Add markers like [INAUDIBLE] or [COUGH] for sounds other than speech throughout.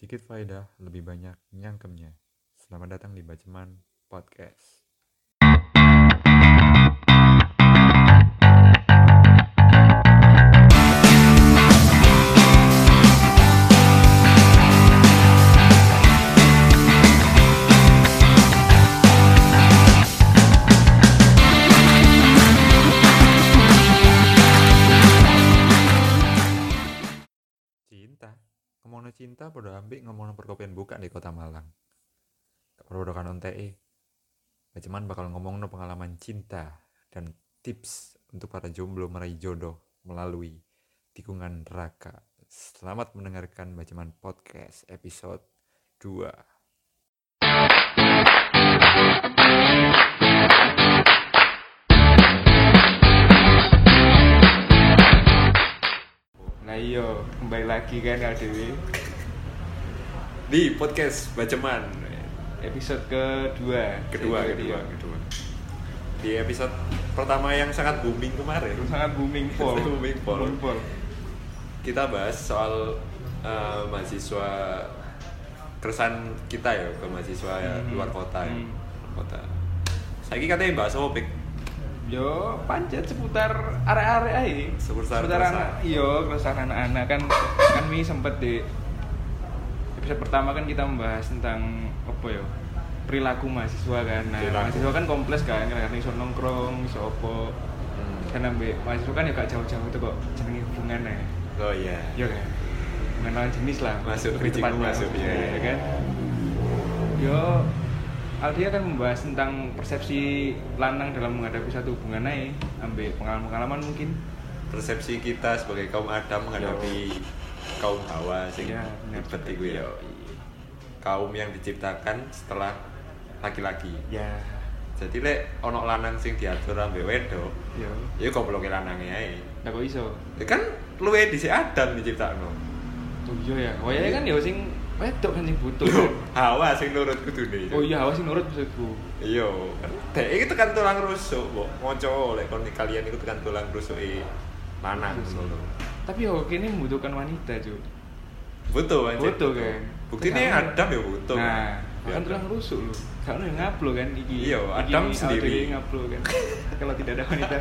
Sedikit faedah, lebih banyak nyangkemnya. Selamat datang di Baceman Podcast. Ambek ngomongno perkopian buka di Kota Malang. Dokan ONTE. Baceman bakal ngomongno pengalaman cinta dan tips untuk para jomblo meraih jodoh melalui tikungan neraka. Selamat mendengarkan Baceman Podcast episode 2. Nah iya, kembali lagi kan LDW Di podcast Baceman episode kedua kedua, kedua, ya. kedua. Di episode pertama yang sangat booming kemarin. Sangat booming pol booming pol. Kita bahas soal eh, mahasiswa keresahan kita ya ke mahasiswa ya, Hmm. luar kota ya. Hmm. Luar kota saya katanya bahas apa Pik? Yo, pancet seputar area-area aja Seputar Seputar anak, iya, keresahan anak-anak kan Kan mi sempet di episode pertama kan kita membahas tentang apa ya perilaku mahasiswa kan nah Perilaku. mahasiswa kan kompleks kan kan iso nongkrong iso apa kan ambek mahasiswa kan ya gak jauh-jauh itu kok jenenge hubungan ya oh iya Iya kan? Bukan lawan jenis lah. Masuk, tepatnya. masuk, iya, iya. kan? Yo, Aldi akan membahas tentang persepsi lanang dalam menghadapi satu hubungan aja, ambil pengalaman-pengalaman mungkin. persepsi kita sebagai kaum Adam menghadapi kaum Hawa sing Iya, benar. ribet iku ya kaum yang diciptakan setelah laki-laki Ya, jadi lek ono lanang sing diatur ambek wedok yo. ya gobloke lanange ae Nah kok iso? ya kan luwe dhisik Adam diciptakno Oh iya ya. Oh iya kan ya sing wedok kan sing butuh. Kan? Hawa sing nurut kudune Oh iya, awas sing nurut maksudku. Iya, dek iki tekan tulang rusuk, Mbok. Moco lek kon kalian iku tekan tulang rusuke lanang ngono. Tapi yo kini membutuhkan wanita, Cuk. Butuh anjir. Butuh kan. Buktine Tekan- Adam ya butuh. Nah, Ya, kan tulang rusuk lu. Ono yang ngupload kan iki. Iya, Adam sendiri. ngupload kan. [LAUGHS] Kalau tidak ada wanita.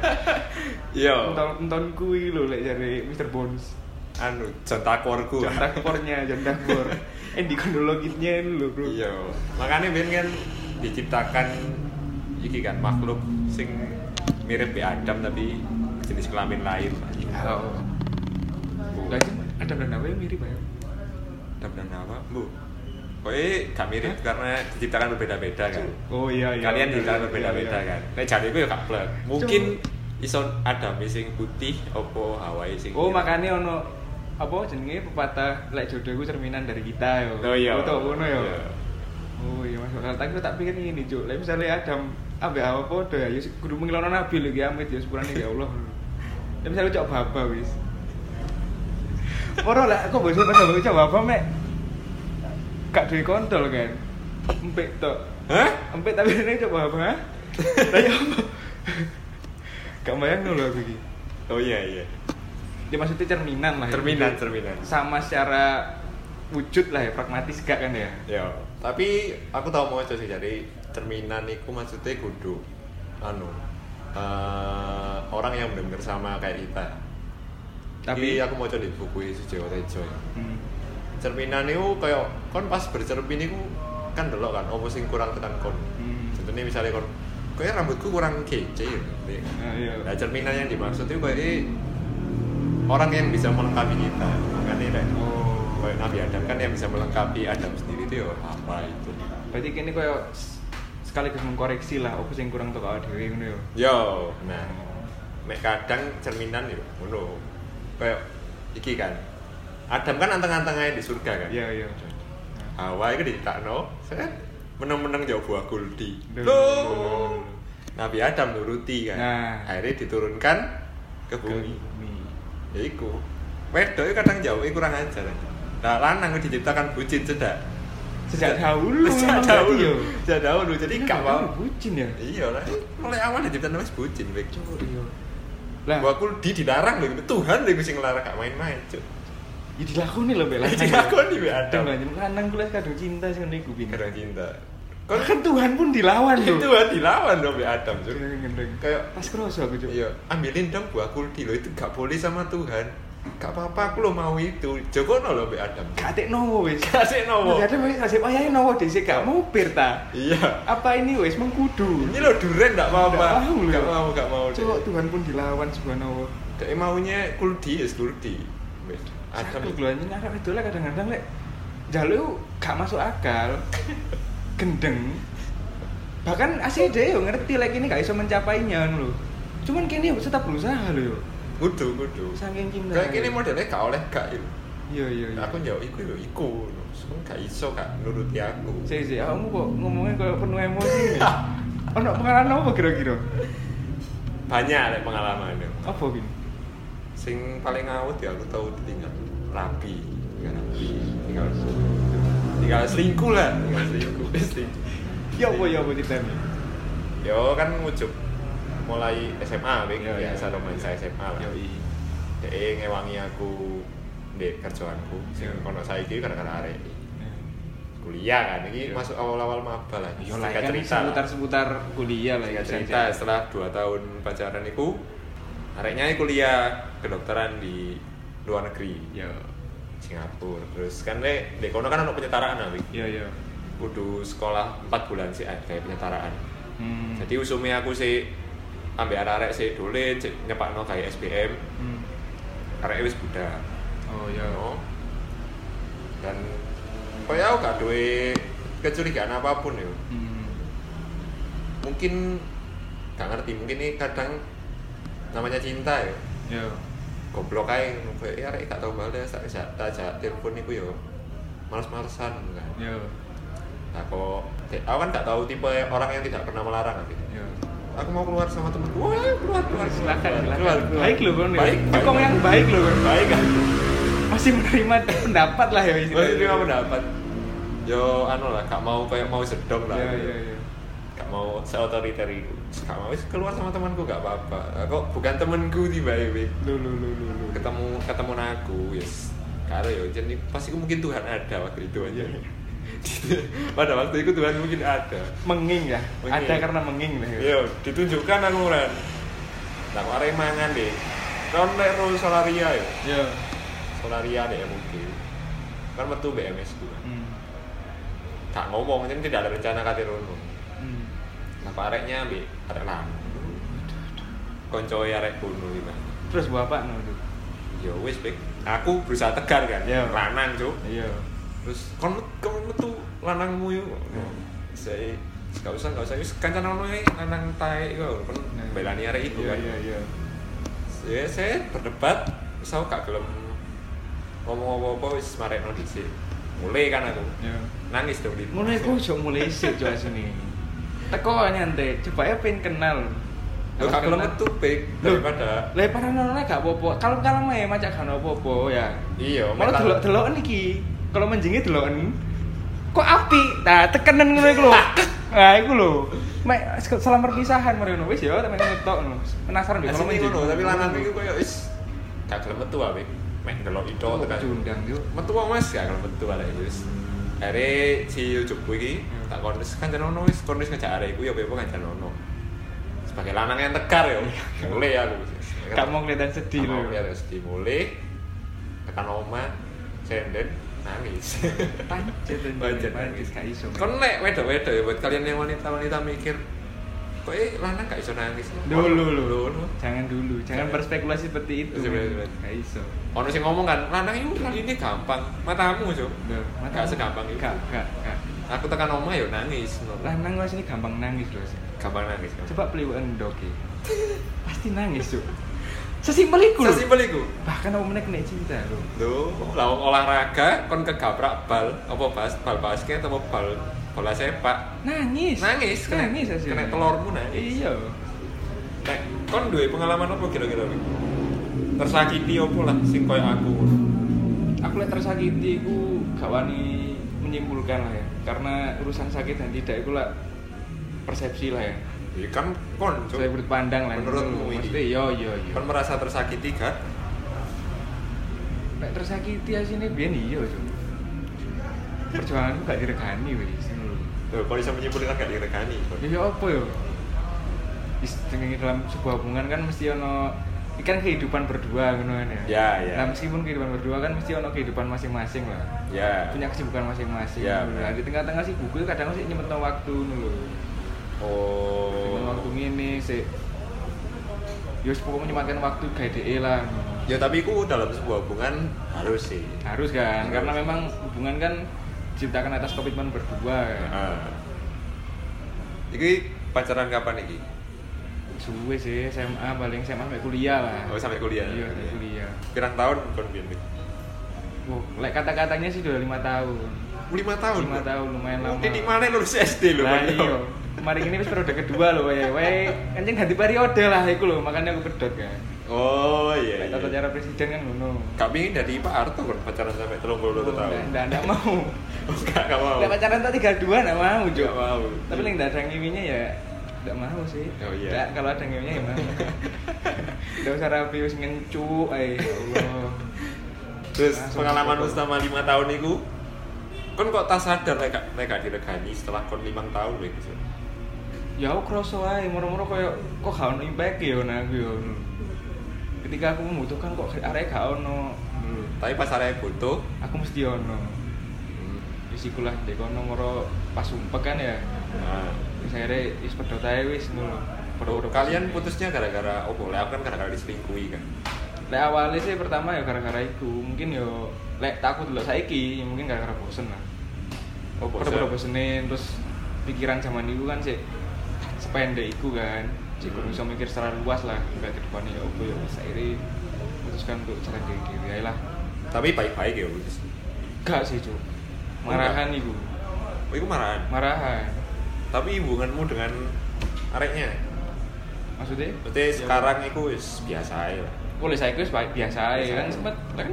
Iya. Enton entonku iki lho lek jare Mr. Bones. Anu, jontakorku. Jon Takpornya, Jon Takpor. [LAUGHS] Endikondologitnya lho, Bro. Iya. Makanya ben kan diciptakan iki kan makhluk sing mirip be Adam tapi jenis kelamin lain. Oh. Itu ada dan apa yang mirip ya? Adam dan Hawa, Bu. Kowe gak mirip karena diciptakan berbeda-beda kan. Oh iya iya. kalian bener, diciptakan iya, berbeda-beda iya. kan nek jariku ya gak blek mungkin iso ada sing putih opo Hawaii sing Oh, ireng. makanya ono apa jenenge pepatah lek jodohku cerminan dari kita yo. oh iya Betul ngono yo. Iya. Oh iya masuk akal. Tapi tak pikir ngene, Cuk. Lek misalnya Adam ambek apa podo ya, ya kudu mengelono nabi lho ki amit ya sepurane ya Allah. Lek misalnya cok baba wis. Ora lah, kok bose pas ambek cok baba mek gak duwe kontol kan. Empik tok. hah Empik tapi ini cok baba. ha? Lah ya apa? Gak bayang lho aku iki. oh iya iya Ya maksudnya cerminan lah. ya. cerminan cerminan Sama secara wujud lah ya, pragmatis gak kan ya? ya tapi aku tau mau sih jadi cerminan itu maksudnya kudu anu eh, orang yang benar-benar sama kayak kita Tapi- tapi aku mau coba di buku itu Jawa Tejo ya. Hmm. cerminan itu kayak kon pas bercermin itu kan delok kan apa sing kurang tekan kon Hmm. contohnya misalnya kon kayak rambutku kurang kece ya Nah, iya. nah cerminan yang dimaksud itu kayak orang yang bisa melengkapi kita makanya deh Oh. kayak Nabi Adam kan yang bisa melengkapi Adam sendiri itu ya apa itu Berarti kini s- sekaligus mengkoreksi lah apa sing kurang teko dhewe ngono ya. yo nah mek kadang cerminan yo ngono kayak iki kan Adam kan anteng-anteng aja di surga kan Iya, iya. Hawa itu ditakno, set meneng-meneng jauh buah guldi. Duh. Loh. Nabi Adam nuruti kan. Nah. Akhirnya diturunkan ke Ke bumi. bumi. Ya iku. Wedok itu kadang jauh kurang ajar. Nah, lanang itu diciptakan bucin cedak. Sejak dahulu [LAUGHS] Sejak dahulu. ya. Sejak dahulu. Jadi gak mau. bucin ya. Iya lah. Mulai awal diciptakan wis bucin, iya. Lah, Buah guldi dilarang lho. Tuhan lho sing ngelarang gak main-main, Cuk. Ya dilakoni lho mbek lanang. [LAUGHS] dilakoni mbek Adam Adam lanang lanang kuwi kadung cinta sing ngene iku Bin. karena cinta Kan kan Tuhan pun dilawan lho. [LAUGHS] itu kan dilawan dong mbek Adam Cuk. Gendeng. kayak Pas kroso aku cuk. iya ambilin dong buah kuldi lo itu gak boleh sama Tuhan gak apa-apa aku lo mau itu jogono lo mbek Adam Gak atek nowo wis. kasih nowo Gak ada wis kasih ayahe nowo dhisik gak mau pir ta. iya Apa ini wis mengkudu. ini lo duren gak mau apa gak mau gak mau Cuk Tuhan pun dilawan subhanahu. Dek maunya kuldi ya kuldi Adam Aku anjing arek wedok lek kadang-kadang lek jalu gak masuk akal. Gendeng. Bahkan asli yo ngerti lek ini gak bisa mencapainya lho. Cuman kini tetap berusaha yo. Kudu kudu Saking cinta. kayak gini modelnya gak oleh gak itu Iya iya iya. aku jauh iku yo iku Cuma gak iso gak nuruti aku Sih sih, kamu kok ngomongnya kayak penuh emosi nih. [LAUGHS] Ono pengalaman apa kira-kira? banyak lek pengalaman Apa Bin? sing paling ngawut ya aku tahu tinggal rapi tinggal rapi tinggal tinggal selingkuh lah tinggal selingkuh selingkuh Ya apa ya apa ceritanya? yo kan ngujuk mulai SMA wing Yo, yo, biasa yo, romansa yo. SMA lah. Dia ngewangi aku di kerjaanku sing Yo. kono saiki gara-gara arek kuliah kan ini masuk awal-awal maba lah. Yo lah kan cerita seputar-seputar kuliah lah ya cerita setelah 2 tahun pacaran itu areknya kuliah kedokteran di luar negeri. Ya. Singapura. Terus kan le di kono kan ada penyetaraan abi Ya ya. kudu sekolah 4 bulan sih ada penyetaraan. Hmm. jadi usumnya aku sih ambil arek sih dulu nyepak no kayak SBM Hmm. arek wis budak Oh ya. no. dan kayak aku gak duwe kecurigaan apa pun ya Hmm. mungkin gak ngerti mungkin ini kadang namanya cinta ya Ya. goblok aja kayak ya arek gak tau balas tak tak tak telepon iku yo males-malesan kan Ya. nah kok aku kan gak tahu tipe orang yang tidak pernah melarang nanti Ya. Aku mau keluar sama temenku wah keluar keluar. Silakan, keluar, keluar, keluar. Baik loh kan. baik baik. Kok yang baik loh kan. baik kan Masih menerima pendapat lah ya masih terima pendapat. Yo anu lah gak mau kayak mau sedong lah. Ya ya ya. gak mau seotoriter itu gak mau keluar sama temanku gak apa-apa. Kok bukan temanku tiba tiba Lu lu lu lu lu. ketemu ketemu aku yes karo yo jadi pasti mungkin Tuhan ada waktu itu aja [LAUGHS] pada waktu itu Tuhan mungkin ada Menging ya. Menging. Ada karena menging lah ya. yo ditunjukkan aku kan nah kok arek mangan deh kon nek ro solaria yo Ya. solaria deh mungkin kan metu BMS kan Hmm. gak ngomong jadi tidak ada rencana kate rono Hmm. nah areknya ambek arek lanang koncoe arek kuno gitu Terus no itu? yo wis pik aku berusaha tegar kan Iya. lanang cuk Iya. Terus kon kon metu lanangmu yuk saya gak usah gak usah wis kancan ono ae lanang tae kon Nah. belani arek itu Iya kan iya iya. saya saya berdebat wis aku gak gelem ngomong apa-apa wis marekno dhisik mulai kan aku Iya. nangis dong di Mulai aku ojo mulai sih coba sini. Teko nyantai, coba ya pengen kenal. Lu gak gelem metu pik Loh. daripada Lah para nona gak apa-apa. Kalau kalau mah macak gak apa-apa ya. iya Malah metal. delok-deloken iki. Kalau menjingi deloken kok api. Nah, tekenan ngono iku lho. Nah, iku lho. Mek salam perpisahan ngono wis ya temen ngetok ngono. Penasaran deh kalau menjingi. tapi lanang iku koyo wis gak gelem metu ae. Mek delok itu tekan. Cundang yuk. Metu Mas gak gelem metu arek wis. Are si ujugku iki Hmm. tak kon wis kancan ono wis kon wis ngejak arek iku ya apa kancan ono. Sebagai lanang yang tegar ya. Mulai aku. Gak mau kelihatan sedih lho. kelihatan sedih mulai tekan oma senden nangis. [LAUGHS] Pancet Pancet nangis gak iso. Kon nek wedo-wedo ya buat kalian yang wanita-wanita mikir kok eh lanang gak iso nangis. Dulu. Dulu. Jangan dulu, jangan berspekulasi seperti itu. Gak iso. Ono sing ngomong kan, lanang itu kali ini gampang. Matamu. Loh, Gak segampang itu. Gak, gak, gak. Aku tekan oma ya nangis. Lanang wis ini gampang nangis loh. Gampang nangis. Coba peliwuan doki. [LAUGHS] Pasti nangis, Cuk. Sesimpel iku. Sesimpel iku. Bahkan apa meneh kena cinta lho. Lho, lah olahraga kon kegabrak bal, apa bas bal basket apa bal bola sepak. Nangis. Nangis, kena- nangis hasilnya. kena telurmu nangis. Iya. Nek kon duwe pengalaman apa kira-kira Wi? Tersakiti apa lah sing koyo aku. Aku lihat tersakiti iku gak wani menyimpulkan lah ya. Karena urusan sakit dan tidak itu lah persepsi lah ya. Ya kan kon, Cuk. Saya berpandang lah. Menurutmu ini? yo yo yo. Kon merasa tersakiti kan? nek tersakiti asine biyen iya cuk perjuanganku gak diregani wis. Tuh, kalau bisa menyimpulkan gak direkani. ya ya apa dengan dalam sebuah hubungan kan mesti ono ini kan kehidupan berdua ngono kan ya Ya, ya. nah meskipun kehidupan berdua kan mesti ono kehidupan masing-masing lah Ya. punya kesibukan masing-masing Ya, nah, di tengah-tengah sih buku kadang sih nyempet waktu ngono Nyempet waktu Oh. ngene sih ya pokoknya nyematkan waktu gawe DE lah Ya tapi ku dalam sebuah hubungan harus sih. harus kan Harus. karena memang hubungan kan diciptakan atas komitmen berdua kan Heeh. Iki pacaran kapan iki? suwe sih SMA paling SMA sampai kuliah lah Oh, sampai kuliah. iya sampai kuliah Pirang tahun kon biyen? Wow, like kata-katanya sih udah lima tahun. 5 tahun. Lima tahun lumayan Oh, lama. Titik mana lulus SD lho, Lah Pak. iya. Kemarin ini wis periode kedua loh, wae. Wae anjing ganti periode lah iku lho, makanya aku pedot kan. Oh iya. Tata iya. cara presiden kan ngono. Gak pingin dari Pak Harto kan pacaran sampai 32 tahun. Enggak, enggak mau. [LAUGHS] Oh, gak, gak mau. Enggak pacaran tak 32 enggak mau, Jo. Gak mau. Tapi yang enggak ada ngiminya ya enggak mau sih. Oh, iya. Nggak, kalau ada ngiminya ya mau. [LAUGHS] Enggak usah rapi wis ngencu, ae. Ya Allah. Terus Langsung pengalamanmu foto. selama 5 tahun itu kon kok tak sadar lek gak diregani setelah kon 5 tahun lho gitu. Ya aku kroso ae moro-moro koyo kok gak ono impact ya nah aku ya ketika aku membutuhkan kok arek gak ono Hmm. Tapi pas arek butuh, aku mesti ono hmm. wis iku lah ndek kono moro pas sumpek kan ya nah, wis akhirnya wis pedot ae wis ngono kalian putusnya gara-gara opo? Lek aku kan gara-gara diselingkuhi kan. lek awalnya sih pertama ya gara-gara iku mungkin yo lek takut delok saiki ya mungkin gara-gara bosen lah Oh, bosen. Bosenin terus pikiran zaman itu kan sih sependek iku kan sih Hmm. bisa mikir secara luas lah kayak ke depannya ya opo ya wis akhirnya memutuskan untuk jalan dewe ae lah Tapi baik-baik ya putus. gak sih cu marahan iku Oh, itu marahan. marahan Tapi hubunganmu dengan areknya, maksudnya berarti Ya, sekarang itu wis biasa lah. boleh saya wis baik biasa Biasa kan aja. sempet kan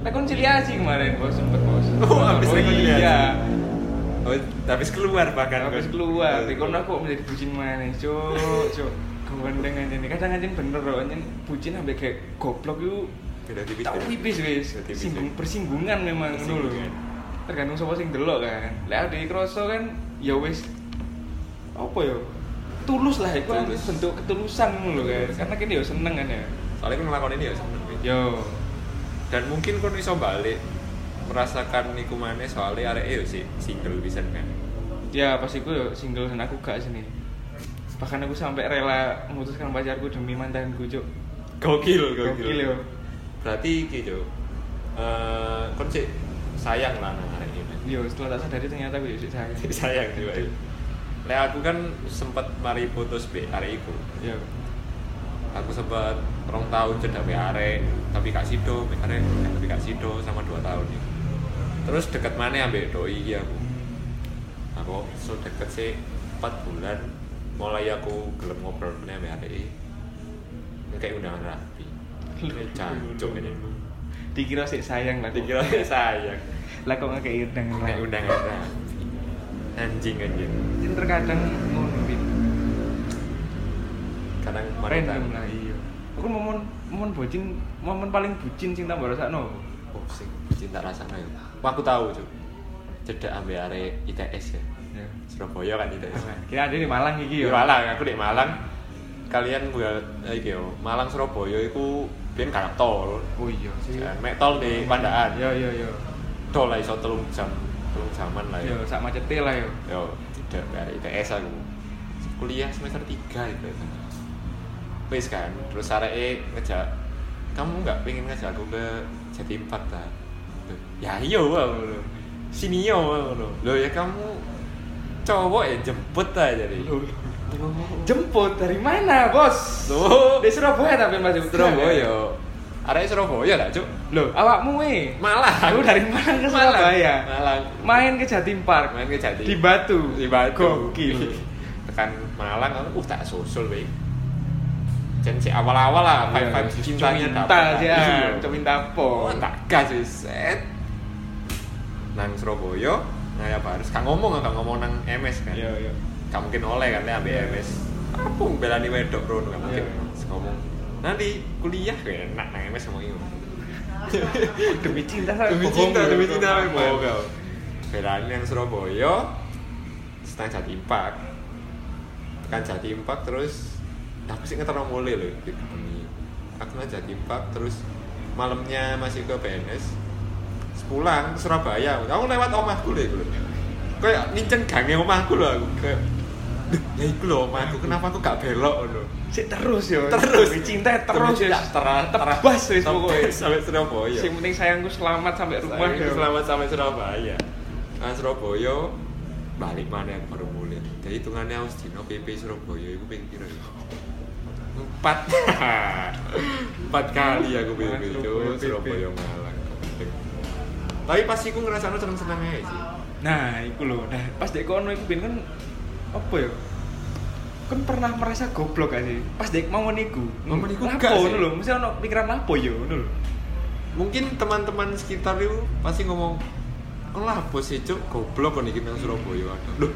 rekonsiliasi kemarin bos sempet bos Oh, habis rekonsiliasi. iya Oh, habis keluar bahkan. habis keluar. Di kono aku menjadi bucin mana cuk cuk. Gandeng aja nih. Kadang anjing bener loh anjing bucin sampai kayak goblok yuk Beda tipis. tak wis. Singgung persinggungan memang Persinggungan. tergantung sapa sing delok kan. Lek ade kroso kan ya wis. Apa ya? Tulus lah itu bentuk ketulusan lho kan. Karena kene ya seneng kan ya. Soalnya kan ngelakuin ini ya seneng. yo. Dan mungkin kon iso balik merasakan niku maneh soalnya arek yo sih single bisa kan. ya pas iku yo single dan aku gak sini bahkan aku sampai rela memutuskan pacarku demi mantanku cuk Gokil, gokil yo Berarti gitu. Eh, kon sih sayang lah nang arek ini. yo setelah tak sadari ternyata aku yo sik sayang sayang juga. ya. Lek aku kan sempat mari putus be arek iku. yo Aku sempat rong tahun cedak be arek, tapi gak sido, arek tapi gak sido sama dua tahun nih. Terus deket mana ambek doi iki aku. Aku so deket sih 4 bulan mulai aku gelem ngobrol meneh ambek arek iki. Kayak undangan rapi. Cancuk ini. dikira sik sayang lah. Dikira sayang. lah kok ngekei undangan Kayak undangan rapi. Anjing anjing. Jadi terkadang ngono Bib. Kadang random lah iya aku momen momen bucin momen paling bucin sing tak rasakno Oh, sing cinta rasanya ya. Wah, aku tahu, Cuk. Cedak ambil arek ITS ya. ya Surabaya kan ITS. kira ada di Malang iki Di ya Malang, aku di Malang. Kalian buat eh, iki yo, Malang Surabaya iku biyen gak tol. oh iya sih Kan mek tol di Pandaan. ya ya ya Tol lah iso telung jam, telung jaman lah ya ya. sak macete lah ya Yo, tidak dari ITS aku. Kuliah semester 3 itu. Wis kan, terus areke ngejak kamu nggak pengen ngajak aku ke Jatim Empat ta? Ya iya ngono. Sini yo ngono. Loh ya kamu cowok ya jemput aja jadi. jemput dari mana bos Loh, di Surabaya tapi mas Surabaya. Arek Surabaya lah, Cuk. loh awakmu eh Malang. aku dari Malang ke Surabaya Malang. main ke Jatim Park Main ke Jatim. di Batu di Batu gokil [LAUGHS] tekan Malang aku uh tak susul weh dan si awal-awal lah vibe vibe cintanya cinta dapat lah. aja Iya. cuma minta oh apa tak gas wis set nang Surabaya ngaya baris kang ngomong kang ngomong nang MS kan. Iya iya. Gak mungkin oleh kan ambil Iya. MS apa belani wedok bro? Gak mungkin. Iya. Terus ngomong. Nanti kuliah kayak enak nang MS ngomong itu demi cinta demi cinta demi cinta bohong kau Beran yang Surabaya setengah Jati Impak tekan Jati Impak terus aku sih ngeterno mulai loh aku nang Jati Impak terus malamnya masih ke PNS pulang ke Surabaya. Aku lewat omahku loh itu kayak nginceng gangnya omahku loh aku. Kayak "Duh, ya itu loh omahku kenapa aku gak belok? Loh Sik terus yo. Terus. Cinta terus. ya terah tebas wis pokoknya sampai Surabaya. Yang penting sayangku selamat sampai rumah Saya yo selamat sampai Surabaya. Nah Surabaya balik mana aku baru mulai jadi hitungannya harus dino PP Surabaya itu pengen kira ya? empat. [LAUGHS] Empat kali aku PP Surabaya, itu PP. Surabaya Malang tapi pasti aku ngerasa seneng seneng aja sih. Nah iku lho. Nah pas dek kono iku ben kan apa ya? Kan pernah merasa goblok gak sih? Pas dek mau niku Momen iku lapo gak sih. ngono lho mesti ono pikiran lapo yo ngono lho. Mungkin teman-teman sekitar itu pasti ngomong kok lah bos sih cuk? Goblok kon iki nang Surabaya loh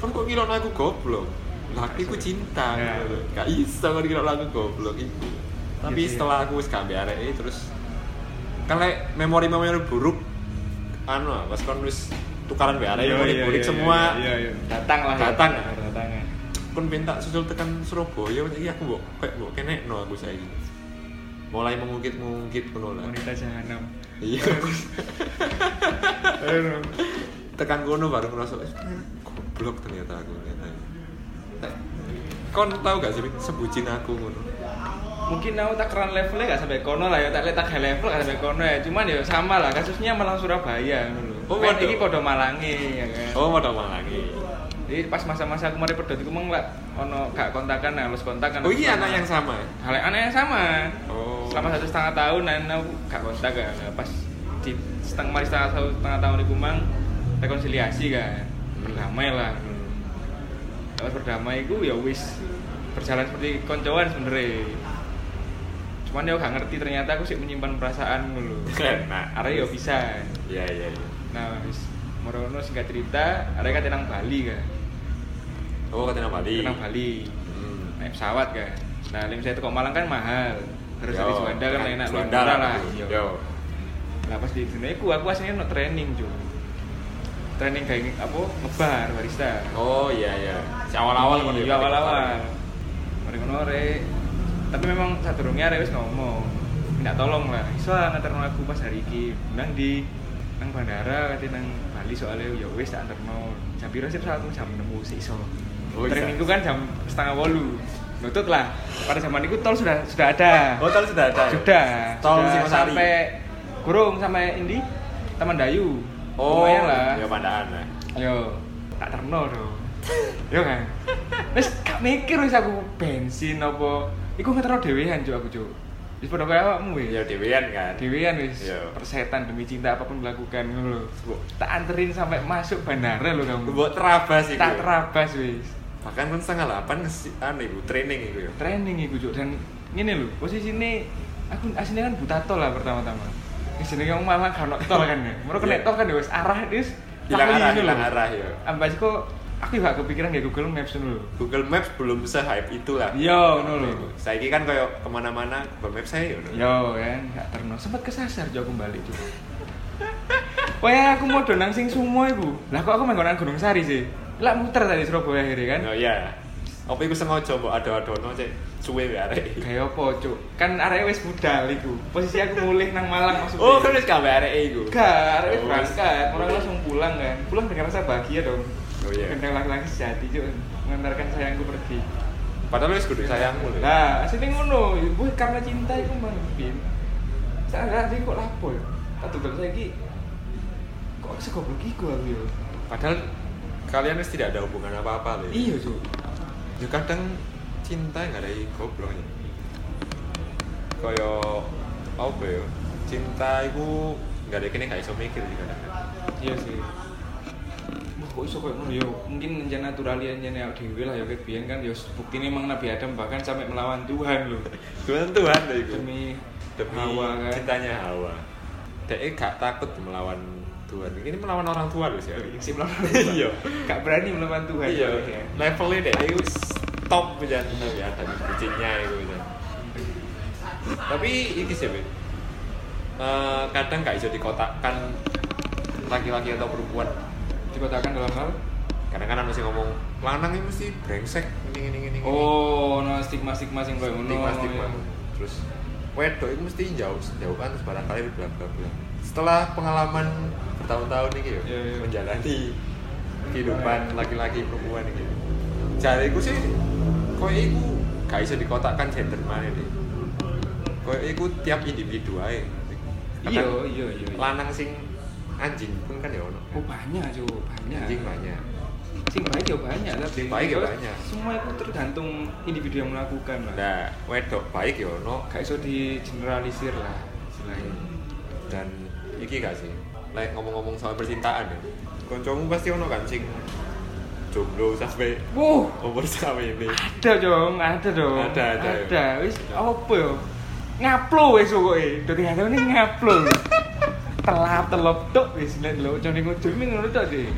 kan kok ngira aku goblok? Lah iku cinta Ya. gak iso kon ngira aku goblok itu tapi Iya setelah aku wis arek terus kan lek memori-memori buruk anu pas kon wis tukaran arek Iya, memori iya, buruk iya, semua iya, iya. datang lah ya. Datang. datang ya. kon minta susul tekan Surabaya iki aku mbok kayak mbok kenekno aku saiki mulai mengungkit-mungkit ngono lah wanita jahanam iya tekan kono baru ngerasa eh goblok ternyata aku ternyata kon tau gak sih sebutin aku ngono mungkin aku tak keran levelnya gak sampai kono lah ya tak lihat tak high level gak sampai kono ya. Cuman ya sama lah kasusnya Malang Surabaya lho. Oh, waduh. iki podo Malangi ya kan? Oh dong lagi jadi pas masa-masa aku mari pedot iku meng lah ono gak kontakan nah halus kontakan oh iya anak yang sama? Hal anak yang sama. Oh. Selama satu setengah tahun nah aku gak kontak kan Nah, pas di setengah mari setengah satu setengah tahun iku mang rekonsiliasi kan berdamai lah. Pas berdamai iku ya wis berjalan seperti koncoan sebenernya cuman ya gak ngerti ternyata aku sih menyimpan perasaan dulu nah arek ya bisa iya iya iya nah wis morono singkat cerita arek kan nang Bali kan oh katanya Bali nang Bali hmm. naik pesawat kan nah lem saya tuh Malang kan mahal harus Yo, dari Juanda kan enak Juanda murah lah lah yo. Yo. yo Lah pas di sini aku aku aslinya no training cuy. Training kayak apa ngebar barista. oh iya iya si awal-awal kon iya awal-awal. Mari ngono re. Tapi memang sadurunge arek wis ngomong. Minta tolong lah. Iso lah nganterno aku pas hari iki. Nang di nang bandara kate nang Bali soalnya ya wis tak anterno. Jam piro sih pesawatku jam 6 sih iso. Oh, iya. Trainingku kan jam setengah wolu. Nutut lah. Pada zaman itu tol sudah sudah ada. oh tol sudah ada? Sudah. tol sudah sampai Kurung sampai Indi Taman Dayu. oh Lumayan lah. ya pandaan lah Yo, tak terno dong. Yo kan. Wis gak mikir wis aku bensin apa. Iku ngetero dhewean juk aku juk. Wis padha kaya awakmu wis. ya dewean kan Dhewean wis. Yo. Persetan demi cinta apa pun dilakukan ngono lho. Tak anterin sampai masuk bandara lho kamu. buat terabas iku Tak terabas wis. bahkan kan setengah delapan ngesi anu iku training iku ya Training iku juk dan ngene lho, posisine aku aslinya kan buta tol lah pertama-tama. Di sini kamu malah kan tol kan ya. Moro kena Iya. tol kan ya wis arah wis hilang arah hilang arah ya Ambas kok aku gak kepikiran kayak Google Maps dulu. Google Maps belum se-hype itu lah. Yo, ngono lho. Saya kan kayak ke mana-mana Google Maps saya ngono. Yo kan, gak terno. Sempat kesasar aku balik juga. [LAUGHS] Wah, aku mau donang sing sumo iku. Lah kok aku menggonan Gunung Sari sih? Lah muter tadi Surabaya akhirnya kan. Oh iya. Apa iku sengaja mbok ada-adono cek suwe wae arek. [LAUGHS] Kayak apa, Cuk? Kan arek wis budal iku. Posisi aku mulih nang Malang maksudnya. Oh, kan wis kabeh arek iku. Gak, arek wis Oh, berangkat. Orang langsung pulang kan. Pulang dengan rasa bahagia dong. Oh iya. Gendang laki-laki sejati, Cuk. Mengantarkan sayangku pergi. Padahal wis kudu sayangmu lho. Nah, aslinya ngono, ibu karena cinta itu bang Bin. Saya nggak sih kok lapo ya. Tak tuh saya ki kok segoblok iku aku yo. Padahal kalian wis tidak ada hubungan apa-apa lho. Iya cuy. Ya kadang cinta nggak ada gobloknya. Kaya apa ya? Cinta itu nggak ada kene gak iso mikir kadang. Iya sih. Kok iso koyo ngono yo. Mungkin njen naturali njen awake dhewe lah ya kayak biyen kan yo buktine emang Nabi Adam bahkan sampai melawan Tuhan loh. [LAUGHS] Tuhan Tuhan lho iku. Demi demi Hawa kan. cintanya Hawa. Dia gak takut melawan Tuhan. Ini melawan orang tua loh sih. si melawan [LAUGHS] Tuhan. Iya. Gak berani melawan Tuhan. Iya. Ya. Levelnya dia itu top aja Nabi Adam bucinnya itu. aja. Tapi iki sih, eh, kadang gak bisa dikotakkan laki-laki atau perempuan dikotakan dalam hal? Kadang kan masih ngomong lanang ini mesti brengsek. Ini ini ini oh no stigma stigma sing ngono. Stigma stigma ya. terus wedok itu mesti jauh jauhan terus barangkali bla bla bla. Setelah pengalaman bertahun-tahun nih gitu Iya, iya. menjalani kehidupan laki-laki perempuan ini. Jariku sih koyo iku gak bisa dikotakkan gender mana deh koyo iku tiap individu aja iya iya iya iya. lanang sing anjing pun kan ya ono. Oh banyak cuy banyak. Anjing banyak. Sing baik ya banyak tapi Sing baik ya banyak. semua itu tergantung individu yang melakukan lah nah wedok baik ya ono. Gak iso di generalisir lah istilahnya. Dan iki gak sih? Like ngomong-ngomong soal percintaan ya. Koncomu pasti ono kan sing jomblo sampai wow umur sampai ini. Ada dong ada dong Ada, ada. ada. Wis apa ya? Ngaplo wis pokoke. Dadi ini ngaplo telap telop tok wis nek lho jane ngujul ini ngono tok sih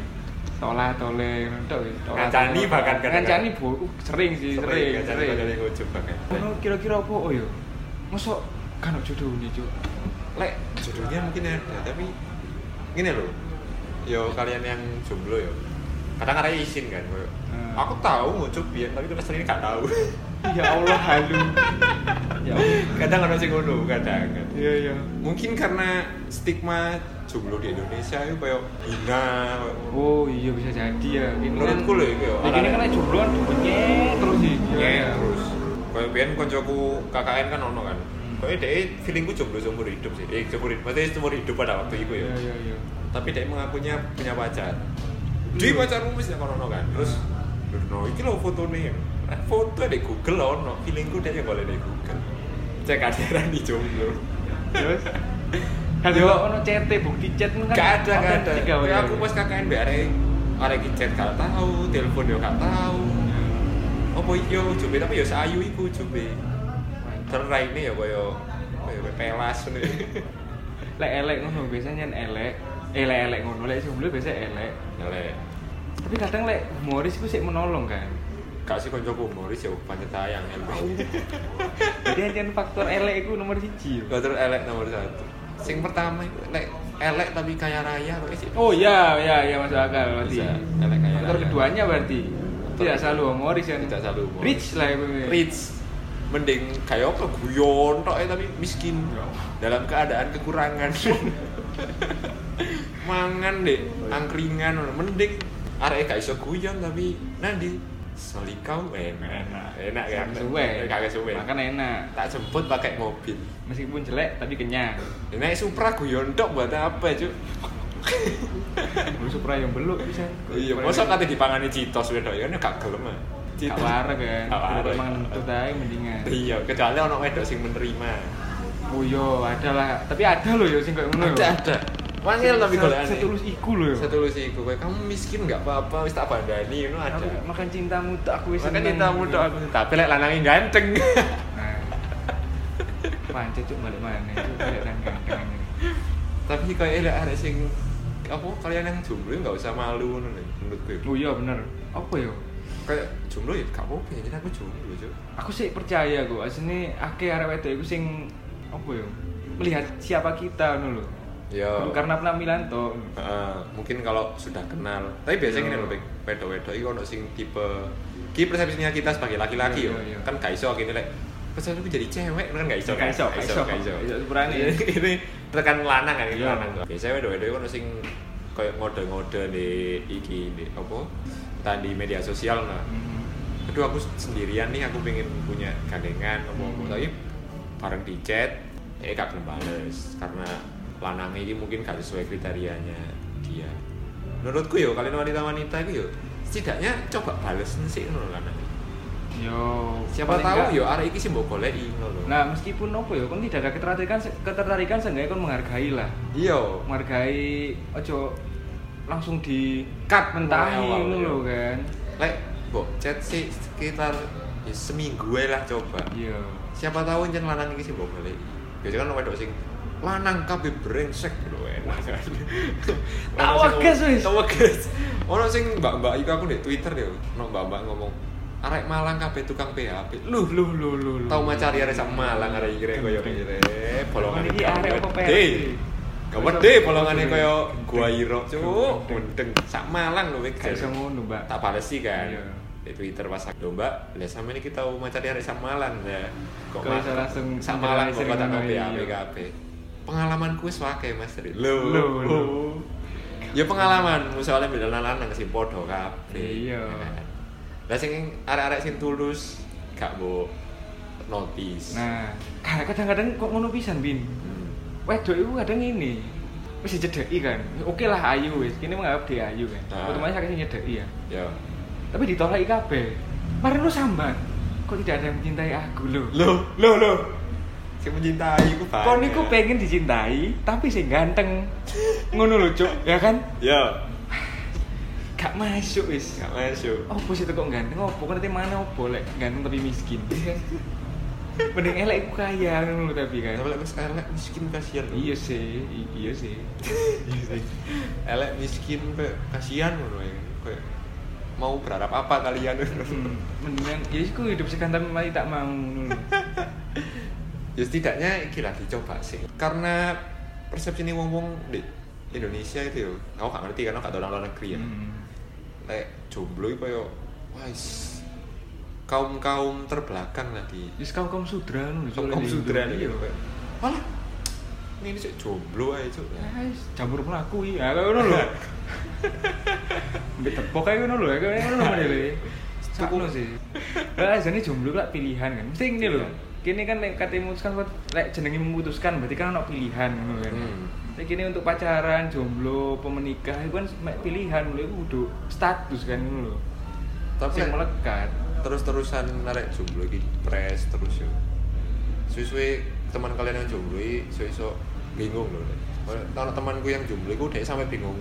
tolah tole ngono tok wis Ngancani bahkan kadang-kadang. ngancani bu uh, sering sih sering kan sering. dari ngujub banget Ono kira-kira apa? Oh yo mosok kan jodoh nih cuk. Lek judulnya mungkin ada tapi gini loh yo kalian yang jomblo yo. Kadang ada izin kan Hmm. aku tahu ngujub biar tapi terus ini gak tahu [LAUGHS] ya Allah halu. Ya Allah. Kadang ada sing ngono kadang kan iya iya. Mungkin karena stigma jomblo di Indonesia itu kayak hina oh iya bisa jadi ya. Menurutku loh itu ya ini kan jomblo kan terus sih. Ya terus. Kayak biar koncoku KKN kan ono kan. Hmm. kayak dia feelingku jomblo seumur hidup sih. Eh seumur hidup maksudnya seumur hidup pada waktu itu ya. Iya iya iya. Tapi dia mengakunya punya pacar. Di pacarmu mesti kan ono kan. Terus no. Iki lo foto nih foto di Google ono. Feelingku dia boleh di Google. Cek ada di jomblo. Terus? [LAUGHS] Kan Yo. ono CT bukti chat kan? Gak ada gak ada. ya, aku pas KKN be arek iki chat gak tahu telepon yo gak tahu apa yo coba tapi yo sayu iku coba terus raine ya koyo koyo pelas ngono lek elek ngono biasanya elek. Elek elek ngono. Lek jomblo biasa elek. Elek. Tapi kadang lek humoris itu sih menolong kan? Gak sih koncoku humoris ya pancet tayang [LAUGHS] jadi ancen faktor elek itu nomor siji terus elek nomor satu. Sing pertama itu elek elek tapi kaya raya oh iya iya iya masuk akal berarti. Bisa, elek kaya faktor raya. keduanya berarti. Tidak selalu humoris yang Tidak selalu humoris. rich lah itu rich. Mending kayak apa? Guyon tok eh, tapi miskin. Dalam keadaan kekurangan. [LAUGHS] Mangan deh angkringan mending arek gak iso guyon tapi nanti solikau enak. Enak. enak kan suwe. Kagak suwe. Makan enak. Tak jemput pakai mobil. Meskipun jelek tapi kenyang. Nek Supra guyon tok buat apa cuk? [LAUGHS] Supra yang beluk bisa. Iya masa kate dipangani citos wedok ya gak gelem ah Gak wareg kan. Emang nentut mendingan. Iya kecuali ono wedok sing menerima. Oh iya ada lah. Tapi ada loh ya sing kayak ngono ada ada wangil tapi Se- golekane Setulus iku loh setulus iku. Kayak kamu miskin nggak apa-apa wis tak bandani ngono ada Aku makan cintamu tuh aku wis makan cintamu tok aku tapi lek lanangin ganteng. Nah. Pancet cuk balik mana kelihatan ganteng tapi kayak lek ada sing apa kalian yang jomblo nggak usah malu ngono nih menurutku. Oh iya bener. Apa ya? Kayak jomblo ya gak apa-apa ya aku jomblo cuk. Aku sih percaya kok Asini akeh arek wedok iku sing Apa ya? Melihat siapa kita ngono lho Bukan karena penampilan toh Heeh, mungkin kalau sudah kenal tapi biasanya gini Yo. loh Bek. wedok-wedok itu ono sing tipe ki persepsinya kita sebagai laki-laki Yo, yo yo, yo. kan gak iso gini lek persepsi jadi cewek kan gak iso Gak iso, gak iso. gak ini tekan lanang kan ini lanang biasanya wedok-wedok itu ono sing kayak ngode-ngode di iki di apa entah di media sosial nah Mhm. aduh aku sendirian nih aku pengen punya gandengan apa apa Hmm. tapi bareng di chat eh gak gelem bales karena lanang ini mungkin gak sesuai kriterianya dia. Menurutku yo kalian wanita-wanita itu yo setidaknya coba bales sih ngono lanang Yo siapa tahu enggak- yo arek iki sih mbok goleki ngono lho. Nah meskipun apa ya, kan tidak ada ketertarikan, ketertarikan seenggaknya kan menghargai lah, iya. Menghargai ojo langsung di cut mentahi mulai awal, ngono yo. lho kan. lek mbok chat sih sekitar ya, seminggu lah coba. Iya. siapa tahu jen lanang iki sih mbok goleki. Biasanya kan wedok sing lanang kabeh brengsek lho enak kan Tawa gas, wis. tawa gas ono sing mbak-mbak iku aku di Twitter yo ono mbak-mbak ngomong arek Malang kabeh tukang PHP lu Loh loh loh loh. tau macari arek sak Malang arek iki koyo ngene bolongan Iki arek apa PRT? Deh. Gawede bolongane koyo gua iro cuk Mendeng. sak Malang lho Gak iso ngono, Mbak. tak sih kan Iya. di Twitter pas aku mbak lihat sama ini kita mau cari hari sak Malang ya kok langsung sak Malang kok ngono, kopi iya. Pengalamanku wis wakai mas dari lo Loh, loh. ya pengalaman soalnya beda lanang sing podo kabeh Iya. lah sing arek-arek sing tulus gak mau notice Nah, kadang-kadang kok ngono pisan, Bin. Hmm. Wedok itu kadang ini wis dicedeki kan. Oke lah ayu wis. Kini menganggap dia ayu kan. Ah. Otomatis akhirnya nyedeki ya. ya Tapi ditolak kabeh. Mari lu sambat. Kok tidak ada yang mencintai aku lo? lo lo lo sing mencintai ku banyak Kau niku pengen dicintai, tapi sing ganteng. Ngono lho, Cuk. Ya kan? ya Gak masuk wis. gak masuk Opo sih kok ganteng? Opo kan nanti mana opo lek ganteng tapi miskin. Mending elek iku kaya ngono lho tapi kan. tapi lek wis elek miskin kasihan. Iya sih, i- [LAUGHS] iya sih. elek miskin kayak kasihan ngono ya kayak mau berharap apa kalian Hmm, Mendingan ya iku hidup sekantan mari tak mau ngono. [LAUGHS] ya setidaknya iki lah dicoba sih karena persepsi ini wong wong di Indonesia itu yo aku gak ngerti karena gak tau luar negeri ya Hmm. lek jomblo itu kayak wais kaum kaum terbelakang lah di Wis kaum kaum sudra kaum kaum sudra nih Iya. kayak malah ini sih jomblo aja Ya, wis, campur melaku iya kaya ngono lho. Mbek tepok kaya ngono lho, kaya ngono modele. [LAUGHS] Sakno sih. Lah jane jomblo lah pilihan kan. Mesti ngene lho. Kini kan lek kate memutuskan lek jenenge memutuskan berarti kan ono pilihan ngono kan. Hmm. Kini untuk pacaran, jomblo, pemenikah itu kan pilihan lho iku kudu status kan ngono lho. tapi Sing lek- melekat. terus-terusan narik jomblo iki press terus yo. Suwe-suwe teman kalian yang jomblo iki iso bingung loh. Kalau temanku yang jomblo iku dhek sampai bingung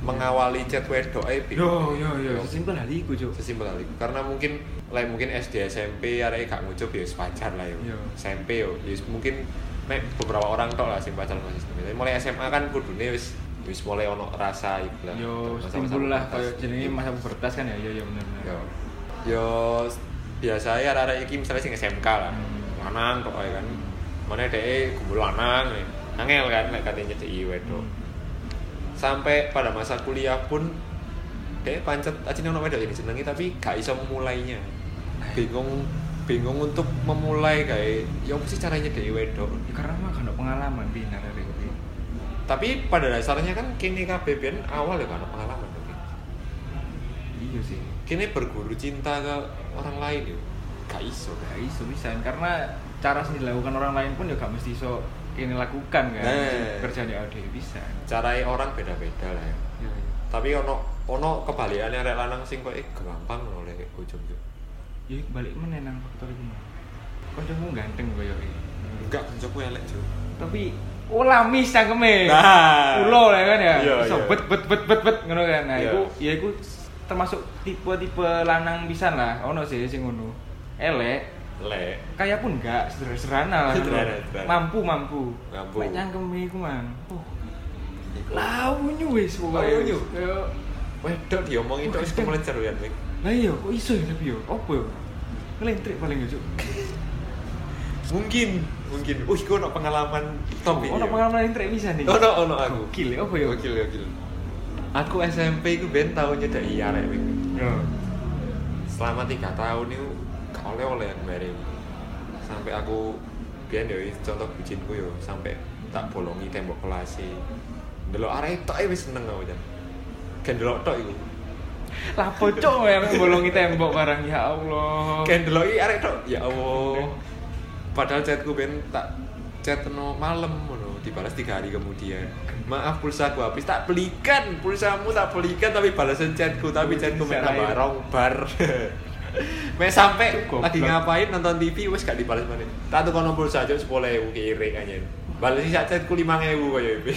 mengawali chat wedok ae. Yo yo yo, sesimpel hal iku, Cuk. Sesimpel kali. Karena mungkin like mungkin SD SMP arek gak ngucup ya wis pacar lah yo. Iya. SMP yo ya wis mungkin mek beberapa orang tok lah sing pacar masih Tapi mulai SMA kan kudune wis wis mulai ono rasa iku lah. Yo timbul lah kayak jenenge masa pubertas kan ya, yo yo bener bener. yo yo biasa ya arek iki misalnya sing SMK lah Hmm. lanang kok ae kan mana dhek kumpul lanang angel kan lek katanya nyedeki wedok Hmm. Sampai pada masa kuliah pun dhek pancet aja ono wedok ini senengi tapi gak iso memulainya. Bingung bingung untuk memulai kayak ya apa sih caranya nyedeki wedok? Ya, karena mah kan pengalaman bina dari tapi pada dasarnya kan kini kabeh ben awal ya kan pengalaman tapi Iya sih. kini berguru cinta ke orang lain ya. Gak iso. Gak iso bisa karena cara sing dilakukan orang lain pun ya gak mesti iso ini lakukan kan. Nah. Kerjaan ya ada bisa. cara orang beda-beda lah ya Iya. iya. tapi ono ono kebalikannya arek lanang sing kok eh gampang oleh bojom tuh Ya balik meneh nang faktor iki. Kancamu ganteng koyo iki. enggak kancaku elek cuy Tapi oh lamis cangkeme. Nah. Ulo lah kan ya. Iya, Iso iya. bet bet bet bet bet ngono kan. Nah, Iya. iku ya iku termasuk tipe-tipe lanang pisan lah. Ono sih sing ngono. Elek, lek. Kaya pun enggak sederhana lah Sederhana, sederhana. mampu mampu. Mampu. mek cangkeme iku mang. Oh. Launyu wis pokoke. Launyu? Kayak, wedok diomongin Oh, terus gedeng. kemelencer kan Mik. lah iya kok iso ya tapi yo? Opo yo? Ngelentrik paling yo mungkin mungkin. Uh gue ono pengalaman top ono pengalaman ngelentrik bisa nih ono ono aku. Gokil ya opo yo? Gokil gokil. Aku SMP ku ben tau nyedaki arek Mik. yo. Selama tiga tahun itu gak oleh oleh yang bareng. Sampai aku biar ya contoh bucinku yo sampai tak bolongi tembok kelas sih delok arek tok ae wis seneng aku jan. Kan delok tok iku. Lah pocok ya mek [LAUGHS] bolongi tembok barang ya Allah. Kan delok iki arek tok. Ya Allah. Padahal chatku ben tak chat no malam ngono dibalas tiga hari kemudian. Maaf pulsa aku habis. Tak belikan pulsamu tak belikan tapi balasan chatku tapi chatku main Bisa tambah lain. rong bar [LAUGHS] [LAUGHS] Mek sampai lagi ngapain nonton TV wes gak dibalas mana tak tuh kono pulsa aja sepuluh ewu kiri aja. Balas [LAUGHS] sih chatku lima ewu kayak gitu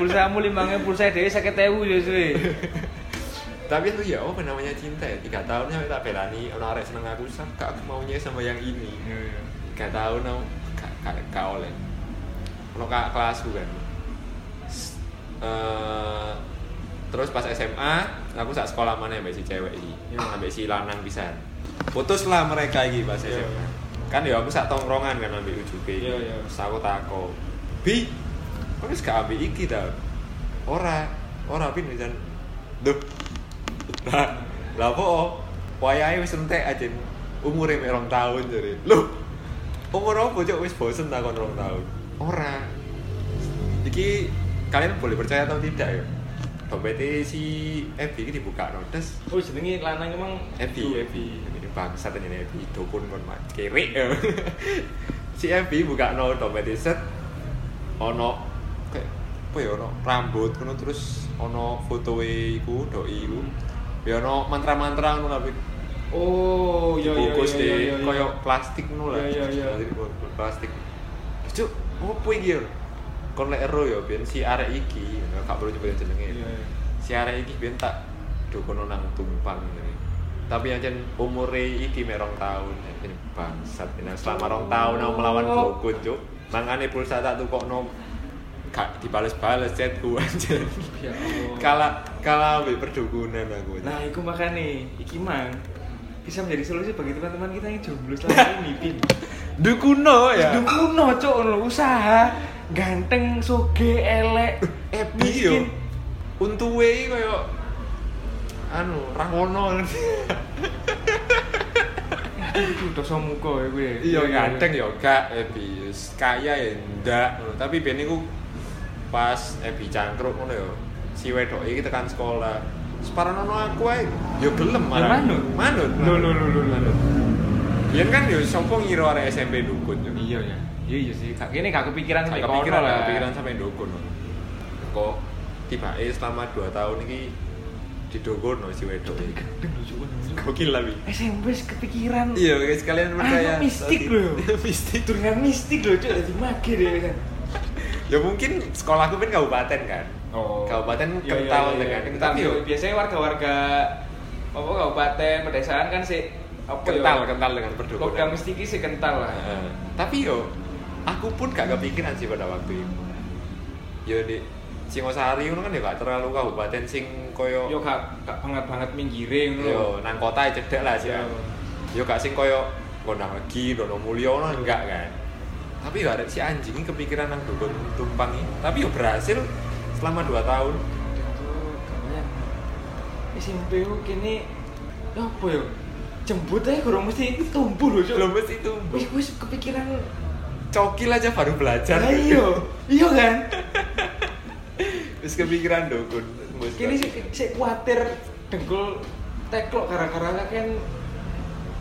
pulsamu limbangnya pulsa dhewe 50.000 yo suwe. [LAUGHS] Tapi itu ya apa namanya cinta ya. Tiga tahun sampai tak belani orang arek seneng aku sak aku maunya sama yang ini. Iya, iya. gak tau no gak, gak, gak oleh. Ono kak kelasku kan. Eh terus pas SMA aku sak sekolah mana ambek si cewek iki. Yo. ambek si lanang pisan. Putuslah mereka iki pas. SMA kan ya aku sak tongkrongan kan ambek iki. Yo, yo. Terus aku tako bi kok wis gak ambek iki ta? Ora ora pin pisan. Duh. Lah [LAUGHS] lah apa? Wayahe wis entek aja. Umure mek rong tahun jadi loh umur apa cok wis bosen takon rong tahun. Ora. Iki kalian boleh percaya atau tidak ya dompetnya si Ebi ini dibuka no terus oh jenenge lanang emang Ebi Ebi ini bangsat ini Ebi dukun kon mak ya [LAUGHS] si Ebi buka no dompetnya set ono kayak apa ya ono rambut kono terus ono foto iku doi iku ya ono mantra-mantra ngono tapi oh iya iya bungkus iya iya, iya. koyo plastik ngono lah. Iya, iya, iya. Plastik. Cuk, opo iki yo? Kon lek ero yo ben si arek iki, ya, gak perlu nyebut jenenge. Iya, iya. Si arek iki ben tak dukono nang tumpang ngene. Tapi aja umure iki mek rong tahun, ini bangsat. Ini selama rong tahun aku melawan dukun, cuk. Mangane pulsa tak tukokno gak dibales-bales chatku [LAUGHS] anjir. Ya Allah. Kalah kalah ambek perdukunan aku. Nah, itu makanya iki mang bisa menjadi solusi bagi teman-teman kita yang jomblo selama ini, Pin. Dukuno ya. Hidup kuno, cok, usaha ganteng, soge, elek, Epi yo. Untuwe koyo anu Rawono. [LAUGHS] Itu dosa muka ya gue. Iya ganteng yo gak Epi. Kaya ya ndak ngono. Tapi ben iku pas Epi cangkruk ngono yo. Si wedok iki tekan sekolah. Separono aku ae yo gelem Ya, malah. manut. Manut. Lho, lho, lho, lho. Yen kan yo sapa ngira arek SMP dukun yo. Iya ya. Iya iya sih. Ini gak kepikiran sampai kepikiran kono lah, lah. kepikiran sampai dukun. Kok tiba selama 2 tahun ini didukun no si wedok. Gokil lah, Bi. SMP kepikiran. Iya, guys, kalian percaya. Ah, mistik loh. [LAUGHS] mistik. Dengan mistik loh, cok. Jadi mage deh kan. Ya mungkin sekolahku kan kabupaten kan. Oh. Kabupaten Iya, iya, kental iya, dengan kental. tapi yo biasanya warga-warga apa kabupaten pedesaan kan sih apa ya, kental kental dengan perdukunan. Logam mistiki sih kental lah. Tapi yo aku pun gak kepikiran sih pada waktu itu. Yo di Singosari itu kan ya gak terlalu kabupaten sing koyo Yo gak gak banget banget minggiring yo lho. nang kota aja cedek lah sih. Yo. Yo gak sing koyo Gondang Legi, Dono Mulyo no enggak kan. Tapi yo ada si anjing ini kepikiran nang dukun tumpang ini. Tapi yo berhasil selama 2 tahun. SMP ku kini ya apa yo? Jembut aja kurang mesti tumbuh lho, Cuk. Belum mesti. Wis wis kepikiran Cokil aja baru belajar. Lah iya. Iya kan? [LAUGHS] Terus kepikiran dukun. Wis Kini sih sih kuatir dengkul teklok gara-gara kan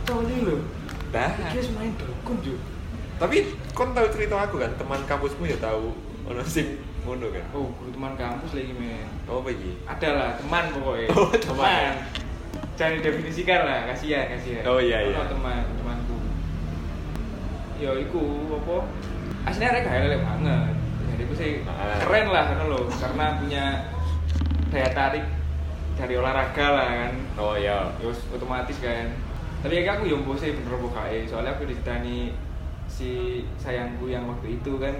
coli. Nah, Iki wis main dukun, Cuk. tapi kon tahu cerita aku kan, teman kampusmu ya tahu ono sing ngono kan. Oh, guru teman kampus lagi men. Oh, apa iki? Ada lah teman pokoknya. Oh, teman. Jangan didefinisikan lah, kasihan, kasihan. Oh, iya, iya. Ono teman, temanku. Yo iku apa? Aslinya mereka lelek banget. Jadi aku sih Ah. keren lah kan lo, karena punya daya tarik dari olahraga lah kan. Oh iya. Terus otomatis kan. Tapi ya aku yang sih bener pokoknya. Soalnya aku diceritani si sayangku yang waktu itu kan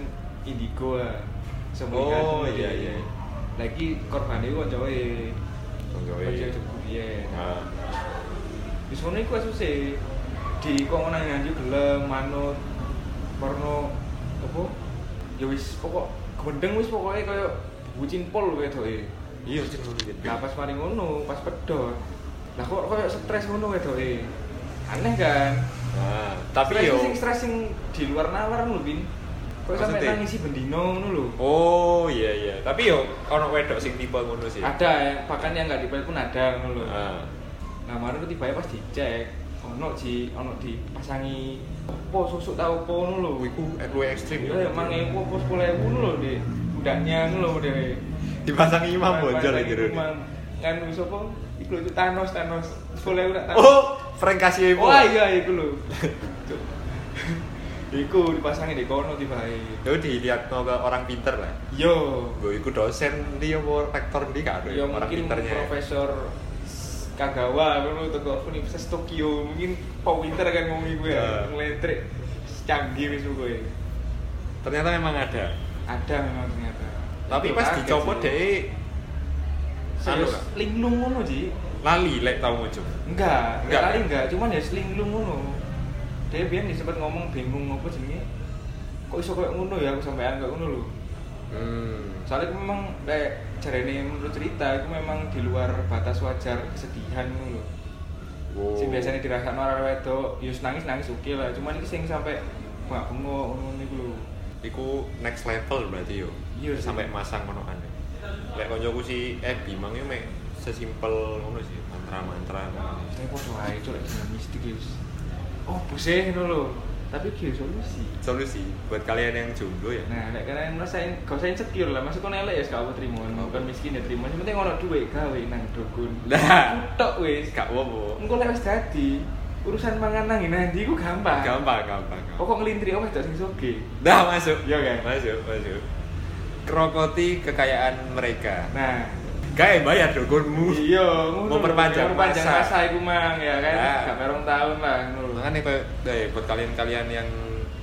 indigo lah. Semua Oh, iya, iya. Lagi korban itu kan cowok iya. cukup iya. Di sana iku asus di kok nang nganjuk gelem manut warna apa? Ya wis pokok gendeng wis pokoknya kaya bucin pol wedoke. Iya, cek ngono gitu. Nah pas mari ngono, pas pedot. Lah kok kaya stres ngono wedoke. Aneh kan? Nah, tapi yo sing stres sing di luar nalar lho, Bin. Kok sampe nangisi bendino ngono lho. Oh, iya iya. Tapi yo ono wedok sing tipe ngono sih. Ada ya, bahkan yang nggak dipel pun ada ngono lho. Ah. Nah, kemarin tiba pas dicek, ono di ono dipasangi opo susuk tau opo ngono lho. Iku luwe ekstrim. Ya emang ewu opo 10.000 ngono lho, Dik. Udahnya ngono lho, Dik. Dipasang imam iki jero. imam. Kan wis apa? Iku lho itu Thanos, Thanos. 10.000 tak Thanos. Oh, Frank Casievo. Wah, iya iku lho. [LAUGHS] Cuk. Iku dipasangi di kono tiba Itu dilihat ke orang pinter lah. Yo, Gue ikut dosen dia apa rektor dia kan ya orang mungkin pinternya. profesor Kagawa ngono teko Universitas Tokyo mungkin Pak Winter kan ngomong gue Ya. ya ngeletrik canggih wis gue Ternyata memang ada. ada memang ternyata Tapi Itu pas dicopot deh anu Serius gak? linglung ngono Ji. lali lek tau ngucup Enggak, Enggak, enggak kali kan? enggak, cuman ya selinglung ngono. Dia biar nih sempat ngomong bingung apa jenenge. Kok iso kayak ngono ya aku sampean kayak ngono lho. hmm. Soalnya memang kayak jarene menurut cerita itu memang di luar batas wajar kesedihan lho. wow. Sing biasanya dirasakan orang wedok, ya nangis nangis oke lah. Cuman ini sing sampai bengak bengok ngono niku lho. iku next level berarti yo Iya sampai masang ngono kan lek koncoku si Ebi mang yo mek sesimpel ngono sih mantra-mantra ngono. Saya podo ae cuk mistik wis. Oh, pusing ngono lho. Tapi ki solusi. solusi buat kalian yang jomblo ya Nah, nek kalian ngerasain gak usah insecure lah, masuk kon elek ya gak apa terima, bukan miskin ya terima. Penting ono duit gawe nang dukun. Nah. tok wis. gak apa-apa Engko lek wis dadi urusan mangan nang nanti iku gampang. gampang gampang gampang. Pokok ngelintri omah tok sing soge. Dah masuk. Iya kan? Masuk, masuk. Kerokoti kekayaan mereka. Nah, Kayak bayar dukunmu. iya, ngono. Memperpanjang memperpanjang masa. masa iku mang ya kan. Nah. Gak merong tahun lah ngono lho. Makanya kayak eh, buat kalian-kalian yang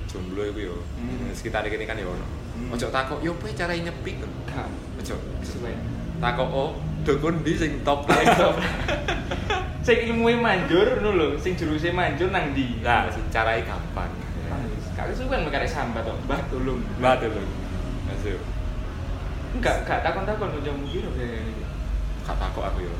jomblo itu yo, Hmm. sekitar ini kan yo ono. Hmm. Ojo takok yo apa cara nyepi kan. Gak Ojo. Takok oh dukun di sing top [LAUGHS] Paling top. sing ilmuwe manjur ngono lho, sing juruse manjur nang ndi? Nah, sing carai gampang. Kak suwen mekare sambat tok, Mbah tolong. Mbak dulu. Masuk. Enggak, gak takon-takon kancamu kira kayak ini. Gak takok aku yo.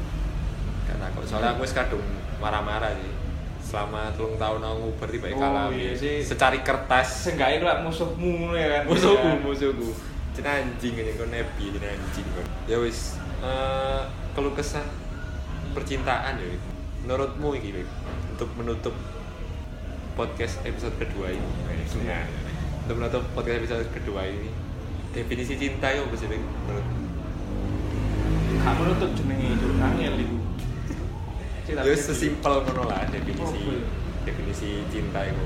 Gak takok. Soalnya aku wis kadung marah-marah sih. Selama telung tahun aku nguber tiba Oh, kalah iya sih. secari kertas Seenggaknya kalau musuhmu ya kan. musuhku Ya. musuhku cina anjing ini kau nebi cina anjing kau ya wis eh, keluh kesah percintaan ya menurutmu ini untuk menutup podcast episode kedua ini Iya. untuk menutup podcast episode kedua ini definisi cinta ya apa sih Wik, Gak menutup jenenge itu angel. Cerita ya sesimpel ngono lah definisi Oh, definisi cinta itu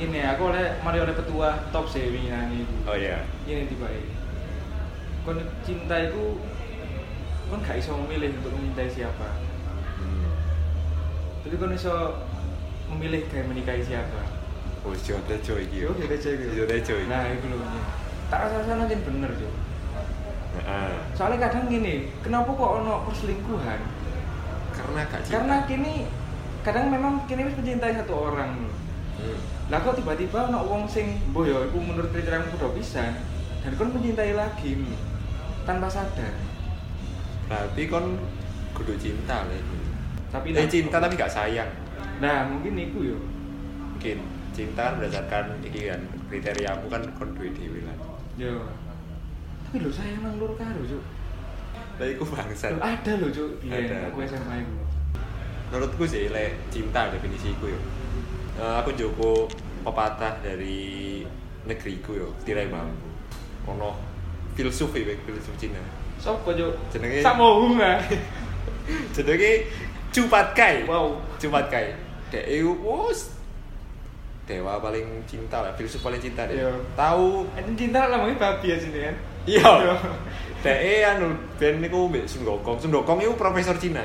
Ini aku oleh mari oleh ketua top sih iku. oh iya Ini tiba ini. Kon cinta itu kon gak iso memilih untuk mencintai siapa. hmm. Tapi kon iso memilih kayak menikahi siapa. oh jodoh coy Yo, kita cek. yo. jodoh coy Nah, itu loh. ini. Tak rasa-rasa nanti bener, Jo. Heeh. Soalnya kadang gini, kenapa kok ono perselingkuhan? karena gak cinta Karena kini kadang memang kini wis mencintai satu orang. Hmm. Lah kok tiba-tiba ono wong sing mbok ya iku menurut kriteria kudu pisan dan kon mencintai lagi tanpa sadar. Berarti kon kudu cinta lah itu. Tapi Eh cinta tapi gak sayang. Nah, mungkin iku yo. Mungkin cinta kan berdasarkan iki kan kriteriamu kan kon duwe dhewe lah. Yo. Tapi lho sayang nang lur karo, Cuk. Lah iku bangsat. Lho, Ada lho, Cuk. Ada. Iya, aku SMA iku. Menurutku sih le cinta definisiku yo. Eh, aku joko pepatah dari negeriku yo, tirai bambu. Ono filsuf ya, filsuf Cina. Sopo, Cuk? Jenenge- Samohung ah. [LAUGHS] Jenenge Cupat Kai. Wow. Cupat Kai. Dek iku wus dewa paling cinta lah, filsuf paling cinta deh. Iya. Tahu Ini cinta lamanya babi ya sini kan. Iya. Dek anu ben niku mbek Sun Gokong. Sun Gokong iku profesor Cina.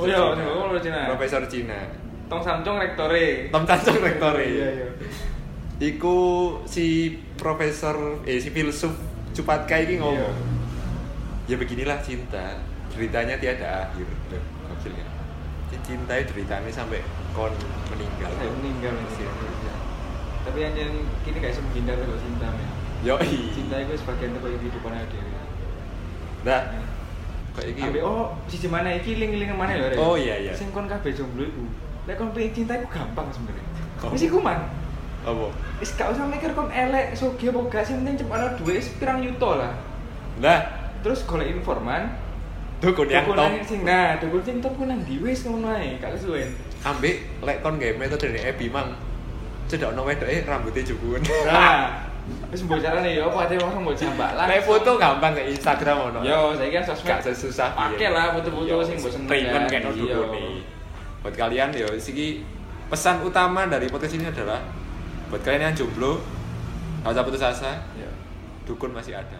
Oh iya, Sun Gokong profesor Cina. Profesor Cina. Tong Samcong rektore. Tom Tancung rektore. Iya, iya. Iku si profesor eh si filsuf Cupat Kai ini ngomong. Ya beginilah cinta, deritanya tiada akhir. Duh, Gokil kan. Cinta itu deritanya sampai kon meninggal. Saya meninggal sih. Tapi yang yang kini kayak menghindar kalau cinta men. Yoi. Cinta itu sebagian dari kehidupan ada. Nah, kayak iki. Ambil oh sisi mana iki ling-ling mana? Rek? Oh, iya, iya. Sing kon kabeh jomblo iku. Lek kon pengen cinta iku gampang sebenarnya. Oh. Wis iku man. Apa? Wis gak usah mikir kon elek, sugih apa gak sing penting cepet ana duit pirang yuto lah. Nah, Terus golek informan, dukun yang top. sing nah, dukun sing top ku nang ndi wis ngono ae, gak kesuwen. ambek lek kon gawe metode Ebi mang cedak ono wedoke rambutnya jebun. Nah, [LAUGHS] wis mbok carane ya apa ate langsung mbok jambak lah. Lek foto gampang ke Instagram ono. Yo, saiki kan sosmed gak sesusah Pakai lah foto-foto sing mbok seneng Treatment no Iya. dukun nih. Buat kalian yo siki pesan utama dari podcast ini adalah buat kalian yang jomblo gak usah putus asa, Ya. dukun masih ada.